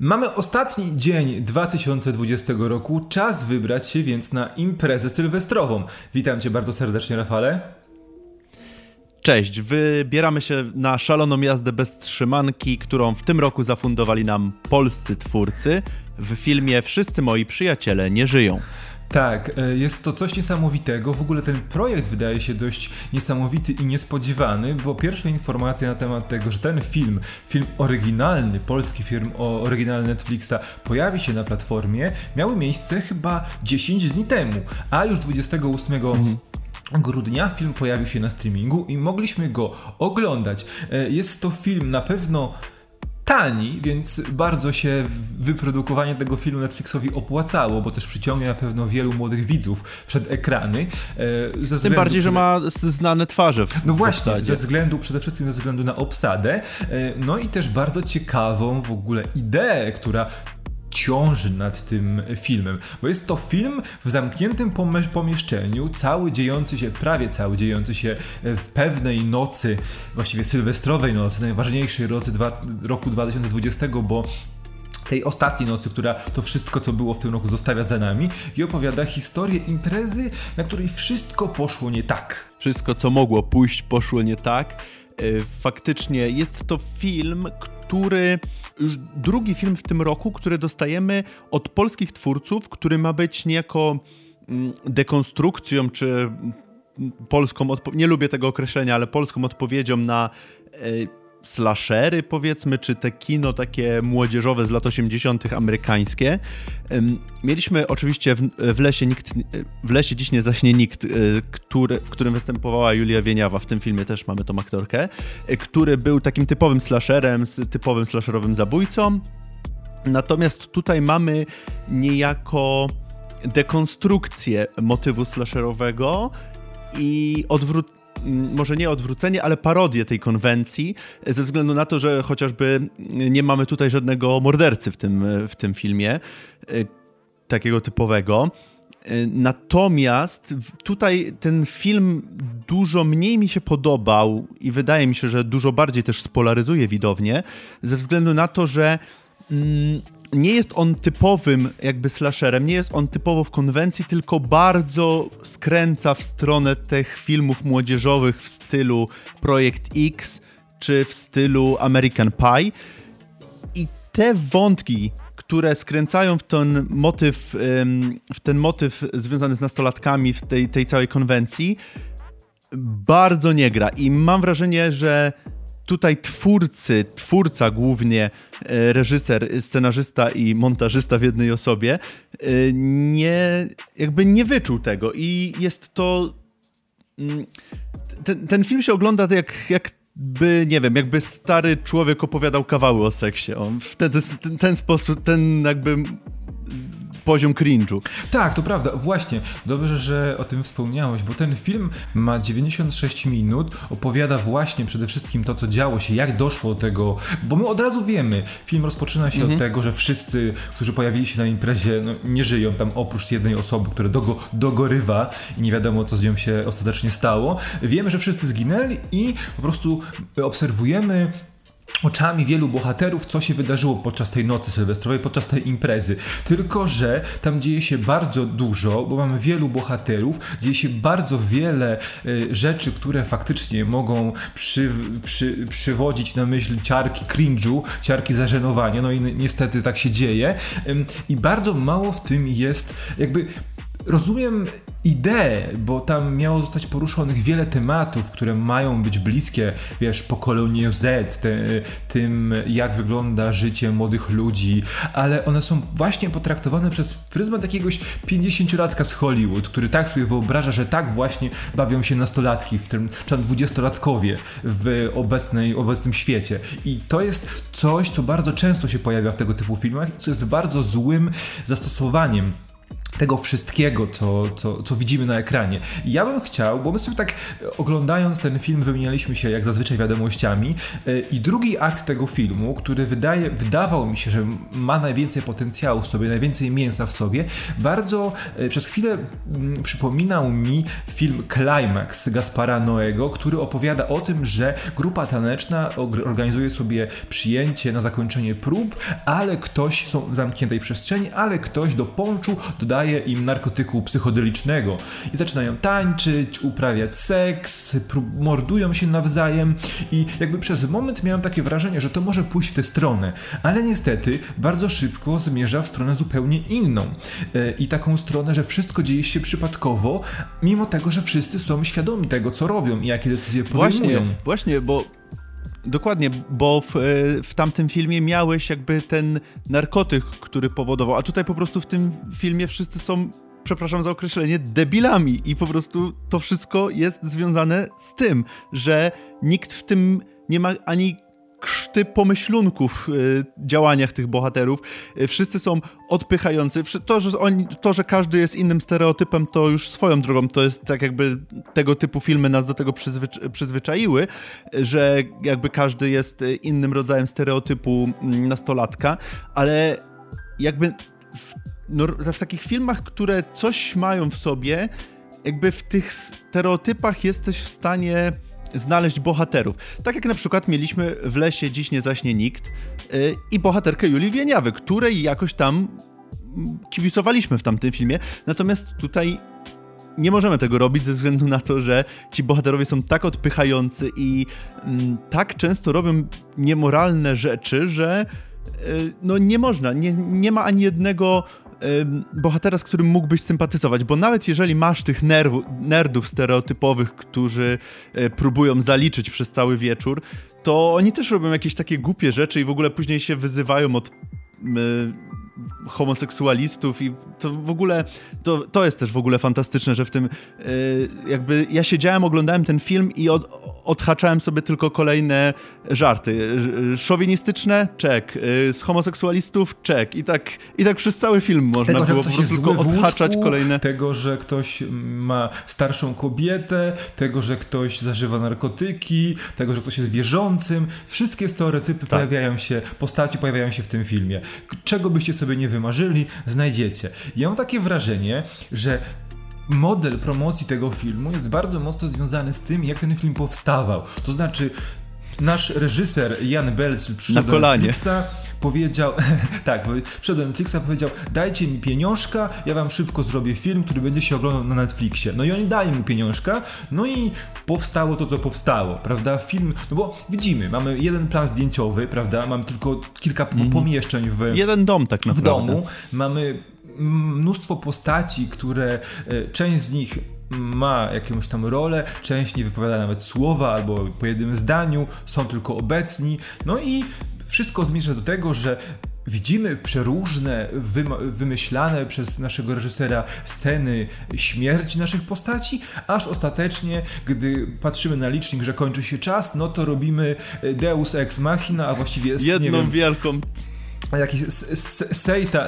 Mamy ostatni dzień 2020 roku, czas wybrać się więc na imprezę sylwestrową. Witam cię bardzo serdecznie, Rafale. Cześć, wybieramy się na szaloną jazdę bez trzymanki, którą w tym roku zafundowali nam polscy twórcy w filmie Wszyscy moi przyjaciele nie żyją. Tak, e, jest to coś niesamowitego. W ogóle ten projekt wydaje się dość niesamowity i niespodziewany, bo pierwsza informacja na temat tego, że ten film, film oryginalny, polski film oryginalny Netflixa, pojawi się na platformie, miały miejsce chyba 10 dni temu, a już 28 mhm grudnia film pojawił się na streamingu i mogliśmy go oglądać. E, jest to film na pewno tani, więc bardzo się wyprodukowanie tego filmu Netflixowi opłacało, bo też przyciągnie na pewno wielu młodych widzów przed ekrany. E, Tym bardziej, że ma znane twarze. W no właśnie, ze względu, przede wszystkim ze względu na obsadę, e, no i też bardzo ciekawą w ogóle ideę, która ciąży nad tym filmem, bo jest to film w zamkniętym pomieszczeniu, cały dziejący się, prawie cały dziejący się w pewnej nocy, właściwie sylwestrowej nocy, najważniejszej nocy dwa, roku 2020, bo tej ostatniej nocy, która to wszystko, co było w tym roku, zostawia za nami i opowiada historię imprezy, na której wszystko poszło nie tak. Wszystko, co mogło pójść, poszło nie tak. E, faktycznie jest to film, który już drugi film w tym roku, który dostajemy od polskich twórców, który ma być niejako mm, dekonstrukcją czy mm, polską, nie lubię tego określenia, ale polską odpowiedzią na e, slashery, powiedzmy, czy te kino takie młodzieżowe z lat 80. amerykańskie. Mieliśmy oczywiście w, w, lesie nikt, w lesie dziś nie zaśnie nikt, e, który, w którym występowała Julia Wieniawa, w tym filmie też mamy tą aktorkę, e, który był takim typowym slasherem, z typowym slasherowym zabójcą. Natomiast tutaj mamy niejako dekonstrukcję motywu slasherowego i odwrót może nie odwrócenie, ale parodię tej konwencji, ze względu na to, że chociażby nie mamy tutaj żadnego mordercy w tym, w tym filmie, e, takiego typowego. E, natomiast tutaj ten film dużo mniej mi się podobał i wydaje mi się, że dużo bardziej też spolaryzuje widownię, ze względu na to, że nie jest on typowym jakby slasherem, nie jest on typowo w konwencji, tylko bardzo skręca w stronę tych filmów młodzieżowych w stylu Projekt X czy w stylu American Pie. I te wątki, które skręcają w ten motyw, w ten motyw związany z nastolatkami w tej, tej całej konwencji, bardzo nie gra. I mam wrażenie, że tutaj twórcy, twórca głównie, e, reżyser, scenarzysta i montażysta w jednej osobie, e, nie, jakby nie wyczuł tego i jest to... Mm, ten, ten film się ogląda jak, jak by, nie wiem, jakby stary człowiek opowiadał kawały o seksie. On wtedy ten, ten sposób, ten jakby poziom cringe'u. Tak, to prawda. Właśnie, dobrze, że o tym wspomniałeś, bo ten film ma 96 minut, opowiada właśnie przede wszystkim to, co działo się, jak doszło do tego, bo my od razu wiemy, film rozpoczyna się mhm. od tego, że wszyscy, którzy pojawili się na imprezie, no, nie żyją tam oprócz jednej osoby, która dogo, dogorywa i nie wiadomo, co z nią się ostatecznie stało. Wiemy, że wszyscy zginęli i po prostu obserwujemy oczami wielu bohaterów, co się wydarzyło podczas tej nocy sylwestrowej, podczas tej imprezy. Tylko, że tam dzieje się bardzo dużo, bo mamy wielu bohaterów, dzieje się bardzo wiele y, rzeczy, które faktycznie mogą przy, przy, przywodzić na myśl ciarki cringe'u, ciarki zażenowania, no i niestety tak się dzieje. I bardzo mało w tym jest jakby rozumiem ideę, bo tam miało zostać poruszonych wiele tematów, które mają być bliskie, wiesz, pokoleniu Z, te, tym jak wygląda życie młodych ludzi, ale one są właśnie potraktowane przez pryzmat jakiegoś 50-latka z Hollywood, który tak sobie wyobraża, że tak właśnie bawią się nastolatki, w tym czy dwudziestolatkowie w obecnej, obecnym świecie. I to jest coś, co bardzo często się pojawia w tego typu filmach i co jest bardzo złym zastosowaniem tego wszystkiego, co, co, co widzimy na ekranie. Ja bym chciał, bo my sobie tak oglądając ten film wymienialiśmy się jak zazwyczaj wiadomościami e, i drugi akt tego filmu, który wydaje, wydawał mi się, że ma najwięcej potencjału w sobie, najwięcej mięsa w sobie, bardzo e, przez chwilę mm, przypominał mi film Climax Gaspara Noego, który opowiada o tym, że grupa taneczna organizuje sobie przyjęcie na zakończenie prób, ale ktoś, są w zamkniętej przestrzeni, ale ktoś do ponczu dodaje im narkotyku psychodelicznego i zaczynają tańczyć, uprawiać seks, mordują się nawzajem i jakby przez moment miałem takie wrażenie, że to może pójść w tę stronę, ale niestety bardzo szybko zmierza w stronę zupełnie inną e, i taką stronę, że wszystko dzieje się przypadkowo, mimo tego, że wszyscy są świadomi tego, co robią i jakie decyzje podejmują. Właśnie, właśnie bo Dokładnie, bo w, e, w tamtym filmie miałeś jakby ten narkotyk, który powodował, a tutaj po prostu w tym filmie wszyscy są, przepraszam za określenie, debilami i po prostu to wszystko jest związane z tym, że nikt w tym nie ma ani krzty pomyślunków w y, działaniach tych bohaterów. Y, wszyscy są odpychający. To że, oni, to, że każdy jest innym stereotypem, to już swoją drogą, to jest tak jakby tego typu filmy nas do tego przyzwycz przyzwyczaiły, że jakby każdy jest y, innym rodzajem stereotypu mm, nastolatka, ale jakby w, no, w takich filmach, które coś mają w sobie, jakby w tych stereotypach jesteś w stanie znaleźć bohaterów. Tak jak na przykład mieliśmy w lesie Dziś nie zaśnie nikt yy, i bohaterkę Julii Wieniawy, której jakoś tam mm, kibicowaliśmy w tamtym filmie, natomiast tutaj nie możemy tego robić ze względu na to, że ci bohaterowie są tak odpychający i mm, tak często robią niemoralne rzeczy, że y, no nie można, nie, nie ma ani jednego bohatera, z którym mógłbyś sympatyzować, bo nawet jeżeli masz tych nerw, nerdów stereotypowych, którzy e, próbują zaliczyć przez cały wieczór, to oni też robią jakieś takie głupie rzeczy i w ogóle później się wyzywają od homoseksualistów i to w ogóle, to, to jest też w ogóle fantastyczne, że w tym yy, jakby ja siedziałem, oglądałem ten film i od, odhaczałem sobie tylko kolejne żarty. Szowinistyczne? Czek. Yy, z homoseksualistów? Czek. I tak, I tak przez cały film można tego, było po prostu tylko odhaczać łóżku, kolejne. Tego, że ktoś ma starszą kobietę, tego, że ktoś zażywa narkotyki, tego, że ktoś jest wierzącym. Wszystkie stereotypy tak. pojawiają się, postaci pojawiają się w tym filmie. Czego byście sobie nie wymarzyli, znajdziecie. Ja mam takie wrażenie, że model promocji tego filmu jest bardzo mocno związany z tym, jak ten film powstawał. To znaczy, nasz reżyser Jan Belcl przyszedł do Netflixa, powiedział, tak, do Netflixa, powiedział, dajcie mi pieniążka, ja wam szybko zrobię film, który będzie się oglądał na Netflixie. No i oni dali mu pieniążka, no i powstało to, co powstało, prawda? Film, no bo widzimy, mamy jeden plan zdjęciowy, prawda? Mamy tylko kilka mm. pomieszczeń w... Jeden dom tak naprawdę. W domu. Mamy mnóstwo postaci, które e, część z nich ma jakąś tam rolę, część nie wypowiada nawet słowa albo po jednym zdaniu, są tylko obecni. No i wszystko zmierza do tego, że widzimy przeróżne, wymyślane przez naszego reżysera sceny śmierci naszych postaci, aż ostatecznie, gdy patrzymy na licznik, że kończy się czas, no to robimy Deus Ex Machina, a właściwie... Jedną wiem, wielką jakiś sejta,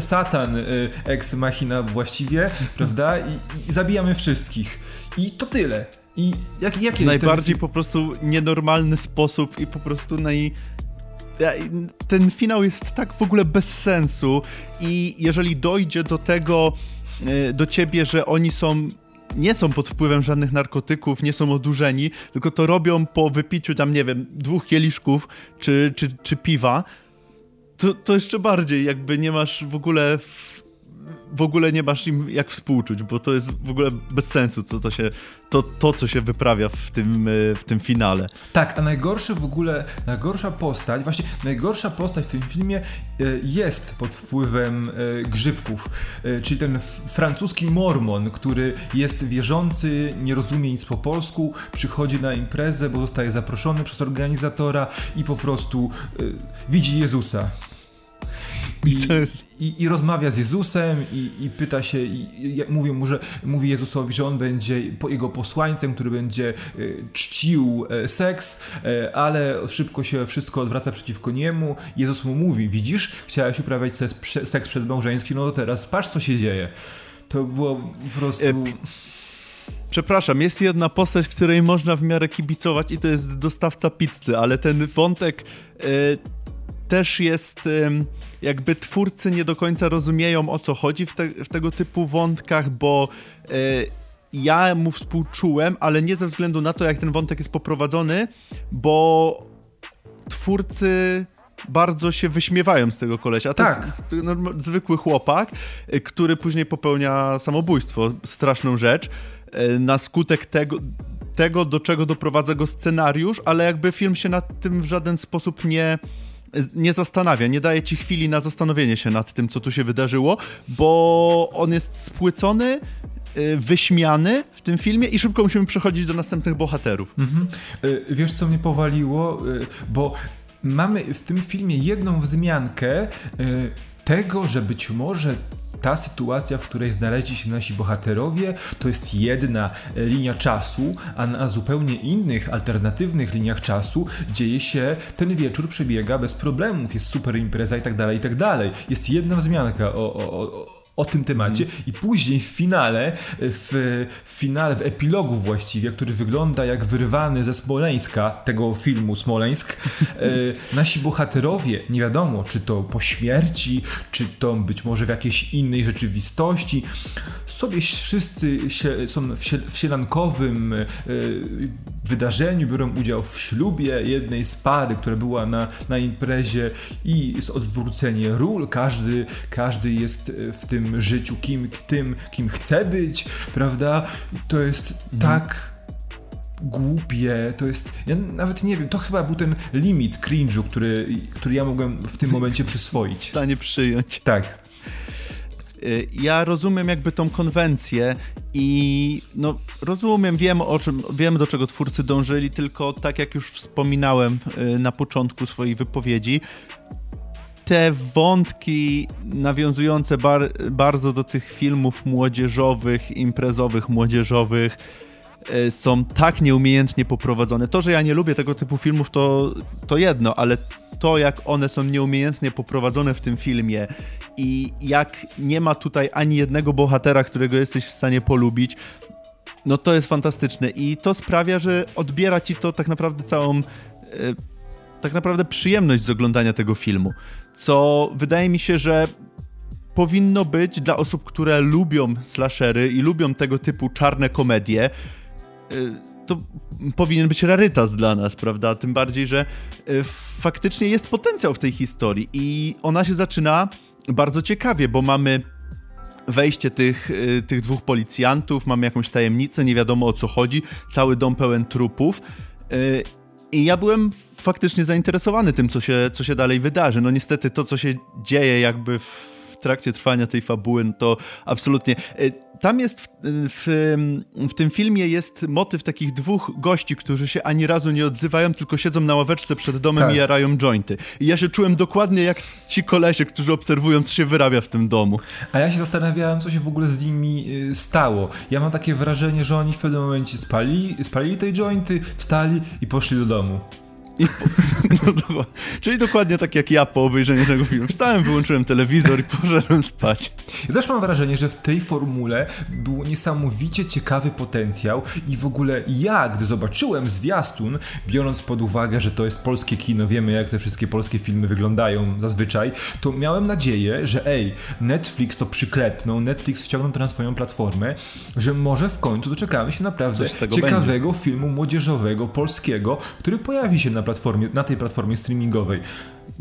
satan y, ex machina właściwie, prawda? I, I, zabijamy wszystkich. I to tyle. I jak, jakie Najbardziej ten... po prostu nienormalny sposób i po prostu naj... Ten finał jest tak w ogóle bez sensu i jeżeli dojdzie do tego, y, do ciebie, że oni są nie są pod wpływem żadnych narkotyków, nie są odurzeni, tylko to robią po wypiciu tam, nie wiem, dwóch kieliszków czy, czy, czy piwa, to, to jeszcze bardziej, jakby nie masz w ogóle w ogóle nie masz im jak współczuć, bo to jest w ogóle bez sensu, to, to, się, to, to co się wyprawia w tym, e, w tym finale. Tak, a najgorszy w ogóle, najgorsza postać, właśnie najgorsza postać w tym filmie e, jest pod wpływem e, grzybków, czyli ten francuski mormon, który jest wierzący, nie rozumie nic po polsku, przychodzi na imprezę, bo zostaje zaproszony przez organizatora i po prostu widzi Jezusa. I, i, i rozmawia z Jezusem i, i pyta się, i, i mówi mu, że mówi Jezusowi, że on będzie jego posłańcem, który będzie y, czcił y, seks, y, ale szybko się wszystko odwraca przeciwko niemu. Jezus mu mówi, widzisz, chciałeś uprawiać seks, seks przedmałżeński, no to teraz patrz co się dzieje. To było po prostu... Przepraszam, jest jedna postać, której można w miarę kibicować i to jest dostawca pizzy, ale ten wątek też jest jakby twórcy nie do końca rozumieją o co chodzi w, te, w tego typu wątkach, bo e, ja mu współczułem, ale nie ze względu na to, jak ten wątek jest poprowadzony, bo twórcy bardzo się wyśmiewają z tego kolesia. To tak. jest zwykły chłopak, e, który później popełnia samobójstwo, straszną rzecz, e, na skutek tego, tego, do czego doprowadza go scenariusz, ale jakby film się nad tym w żaden sposób nie, nie zastanawia, nie daje ci chwili na zastanowienie się nad tym, co tu się wydarzyło, bo on jest spłycony, y, wyśmiany w tym filmie i szybko musimy przechodzić do następnych bohaterów. Mhm. Y, wiesz, co mnie powaliło? Y, bo mamy w tym filmie jedną wzmiankę tego, że być może ta sytuacja, w której znaleźli się nasi bohaterowie, to jest jedna linia czasu, a na zupełnie innych, alternatywnych liniach czasu dzieje się, ten wieczór przebiega bez problemów, jest super impreza i tak dalej, i tak dalej. Jest jedna wzmianka o, o, o o tym temacie mm. i później w finale, w, w finale, w epilogu właściwie, który wygląda jak wyrwany ze Smoleńska, tego filmu Smoleńsk, e, nasi bohaterowie, nie wiadomo, czy to po śmierci, czy to być może w jakiejś innej rzeczywistości, sobie wszyscy się, są w, w sielankowym e, wydarzeniu, biorą udział w ślubie jednej z pary, która była na, na imprezie i jest odwrócenie ról, każdy, każdy jest w tym życiu kim, tym, kim chce być, prawda? To jest mhm. tak głupie, to jest, ja nawet nie wiem, to chyba był ten limit cringe'u, który, który ja mogłem w tym momencie przyswoić. W stanie przyjąć. Tak. Y, ja rozumiem jakby tą konwencję i no rozumiem, wiem o czym, wiem do czego twórcy dążyli, tylko tak jak już wspominałem y, na początku swojej wypowiedzi, te wątki nawiązujące bar bardzo do tych filmów młodzieżowych, imprezowych, młodzieżowych e, są tak nieumiejętnie poprowadzone. To, że ja nie lubię tego typu filmów, to, to jedno, ale to, jak one są nieumiejętnie poprowadzone w tym filmie i jak nie ma tutaj ani jednego bohatera, którego jesteś w stanie polubić, no to jest fantastyczne i to sprawia, że odbiera ci to tak naprawdę całą. E, tak naprawdę przyjemność z oglądania tego filmu. Co wydaje mi się, że powinno być dla osób, które lubią slashery i lubią tego typu czarne komedie. Y, to powinien być rarytas dla nas, prawda? Tym bardziej, że y, faktycznie jest potencjał w tej historii i ona się zaczyna bardzo ciekawie, bo mamy wejście tych, y, tych dwóch policjantów, mamy jakąś tajemnicę, nie wiadomo o co chodzi, cały dom pełen trupów i ja byłem faktycznie zainteresowany tym, co się, co się dalej wydarzy. No niestety to, co się dzieje jakby w trakcie trwania tej fabuły, no to absolutnie. Tam jest w, w, w, tym filmie jest motyw takich dwóch gości, którzy się ani razu nie odzywają, tylko siedzą na ławeczce przed domem tak. i jarają jointy. I ja się czułem dokładnie jak ci kolesie, którzy obserwują, co się wyrabia w tym domu. A ja się zastanawiałem, co się w ogóle z nimi y, stało. Ja mam takie wrażenie, że oni w pewnym momencie spali, spalili te jointy, wstali i poszli do domu. No, czyli dokładnie tak jak ja po obejrzeniu tego filmu. Wstałem, wyłączyłem telewizor i poszedłem spać. Ja też mam wrażenie, że w tej formule był niesamowicie ciekawy potencjał i w ogóle ja, gdy zobaczyłem zwiastun, biorąc pod uwagę, że to jest polskie kino, wiemy jak te wszystkie polskie filmy wyglądają zazwyczaj, to miałem nadzieję, że ej, Netflix to przyklepną, Netflix wciągnął to na swoją platformę, że może w końcu doczekamy się naprawdę ciekawego będzie. filmu młodzieżowego, polskiego, który pojawi się na platformie, na tej platformie streamingowej.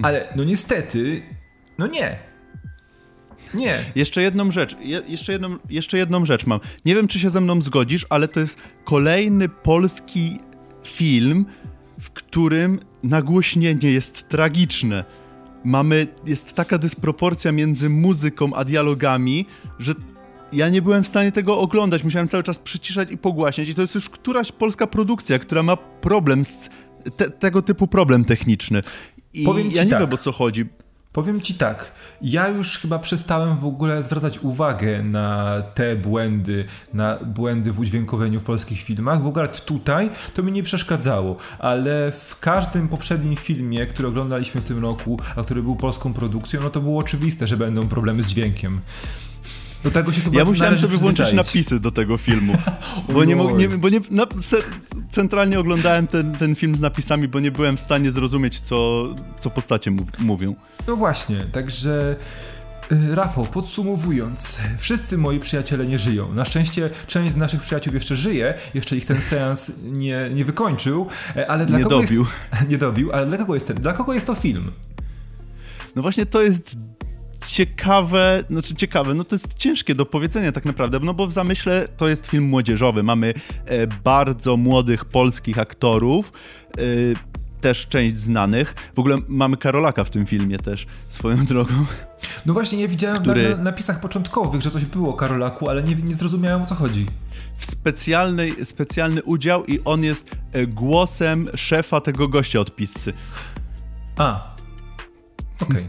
Ale no niestety, no nie. Nie. Jeszcze jedną rzecz, je, jeszcze, jedną, jeszcze jedną rzecz mam. Nie wiem, czy się ze mną zgodzisz, ale to jest kolejny polski film, w którym nagłośnienie jest tragiczne. Mamy, jest taka dysproporcja między muzyką a dialogami, że ja nie byłem w stanie tego oglądać. Musiałem cały czas przyciszać i pogłaśniać. I to jest już któraś polska produkcja, która ma problem z te, tego typu problem techniczny. I Powiem ja nie tak. wiem o co chodzi. Powiem ci tak, ja już chyba przestałem w ogóle zwracać uwagę na te błędy, na błędy w udźwiękowieniu w polskich filmach. W ogóle tutaj to mi nie przeszkadzało, ale w każdym poprzednim filmie, który oglądaliśmy w tym roku, a który był polską produkcją, no to było oczywiste, że będą problemy z dźwiękiem. Do tego się chyba Ja musiałem sobie włączyć napisy do tego filmu. Bo nie, nie, bo nie na, se, centralnie oglądałem ten, ten film z napisami, bo nie byłem w stanie zrozumieć, co, co postacie mów, mówią. No właśnie, także y, Rafał, podsumowując, wszyscy moi przyjaciele nie żyją. Na szczęście część z naszych przyjaciół jeszcze żyje, jeszcze ich ten seans nie, nie wykończył, e, ale dla Nie kogo dobił. Jest, nie dobił, ale dla kogo jest ten, dla kogo jest to film? No właśnie to jest ciekawe, znaczy ciekawe, no to jest ciężkie do powiedzenia tak naprawdę, no bo w zamyśle to jest film młodzieżowy. Mamy e, bardzo młodych polskich aktorów, e, też część znanych. W ogóle mamy Karolaka w tym filmie też, swoją drogą. No właśnie, ja widziałem Który- na, na napisach początkowych, że coś było o Karolaku, ale nie, nie zrozumiałem o co chodzi. w specjalny, specjalny udział i on jest e, głosem szefa tego gościa od pizzy. A, okej.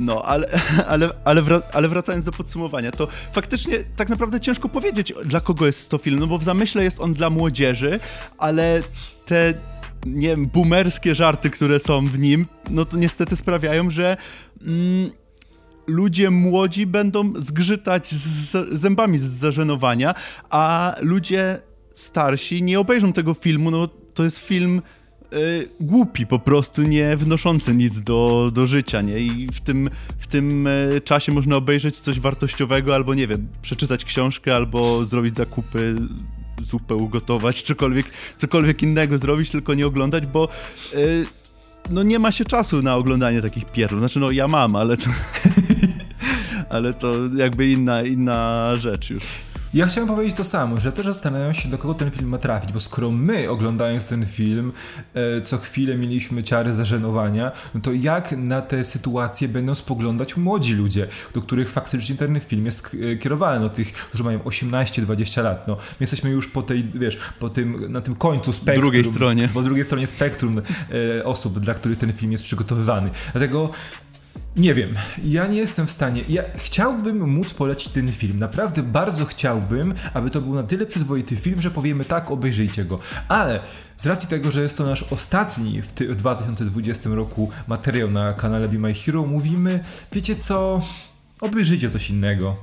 No, ale, ale, ale, ale wracając do podsumowania, to faktycznie tak naprawdę ciężko powiedzieć, dla kogo jest to film, no bo w zamyśle jest on dla młodzieży, ale te, nie wiem, boomerskie żarty, które są w nim, no to niestety sprawiają, że mm, ludzie młodzi będą zgrzytać z zębami z zażenowania, a ludzie starsi nie obejrzą tego filmu, no to jest film y, głupi, po prostu nie wnoszący nic do, do życia, nie? I w tym, w tym y, czasie można obejrzeć coś wartościowego, albo nie wiem, przeczytać książkę, albo zrobić zakupy, zupę ugotować, cokolwiek, cokolwiek innego zrobić, tylko nie oglądać, bo y, no nie ma się czasu na oglądanie takich pierdół. Znaczy, no ja mam, ale to... ale to jakby inna, inna rzecz już. Ja chciałem powiedzieć to samo, że też zastanawiam się, do kogo ten film ma trafić, bo skoro my, oglądając ten film, e, co chwilę mieliśmy ciary zażenowania, no to jak na te sytuacje będą spoglądać młodzi ludzie, do których faktycznie ten film jest e, kierowany, no tych, którzy mają 18-20 lat, no. My jesteśmy już po tej, wiesz, po tym, na tym końcu spektrum. Drugiej stronie. Po drugiej stronie spektrum e, osób, dla których ten film jest przygotowywany. Dlatego nie wiem, ja nie jestem w stanie. Ja chciałbym móc polecić ten film. Naprawdę bardzo chciałbym, aby to był na tyle przyzwoity film, że powiemy tak, obejrzyjcie go. Ale z racji tego, że jest to nasz ostatni w, ty- w 2020 roku materiał na kanale Be My Hero, mówimy, wiecie co, obejrzyjcie coś innego.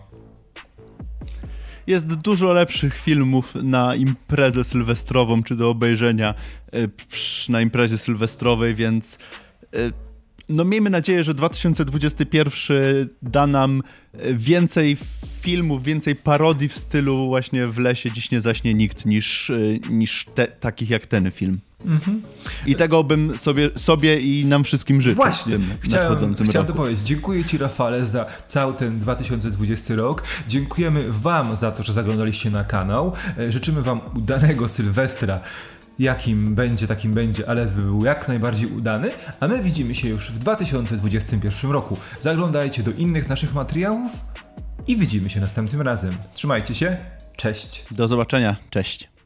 Jest dużo lepszych filmów na imprezę sylwestrową, czy do obejrzenia e, na imprezie sylwestrowej, więc e, no miejmy nadzieję, że 2021 da nam e, więcej filmów, więcej parodii w stylu właśnie w lesie dziś nie zaśnie nikt niż, e, niż te, takich jak ten film. I tego bym sobie, sobie i nam wszystkim życzył Właśnie, w tym chciałem, nadchodzącym chciałem roku. to powiedzieć. Dziękuję Ci, Rafale, za cały ten 2020 rok. Dziękujemy Wam za to, że zaglądaliście na kanał. E, Życzymy Wam udanego Sylwestra. Jakim będzie, takim będzie, ale by był jak najbardziej udany. A my widzimy się już w 2021 roku. Zaglądajcie do innych naszych materiałów i widzimy się następnym razem. Trzymajcie się. Cześć. Do zobaczenia, cześć.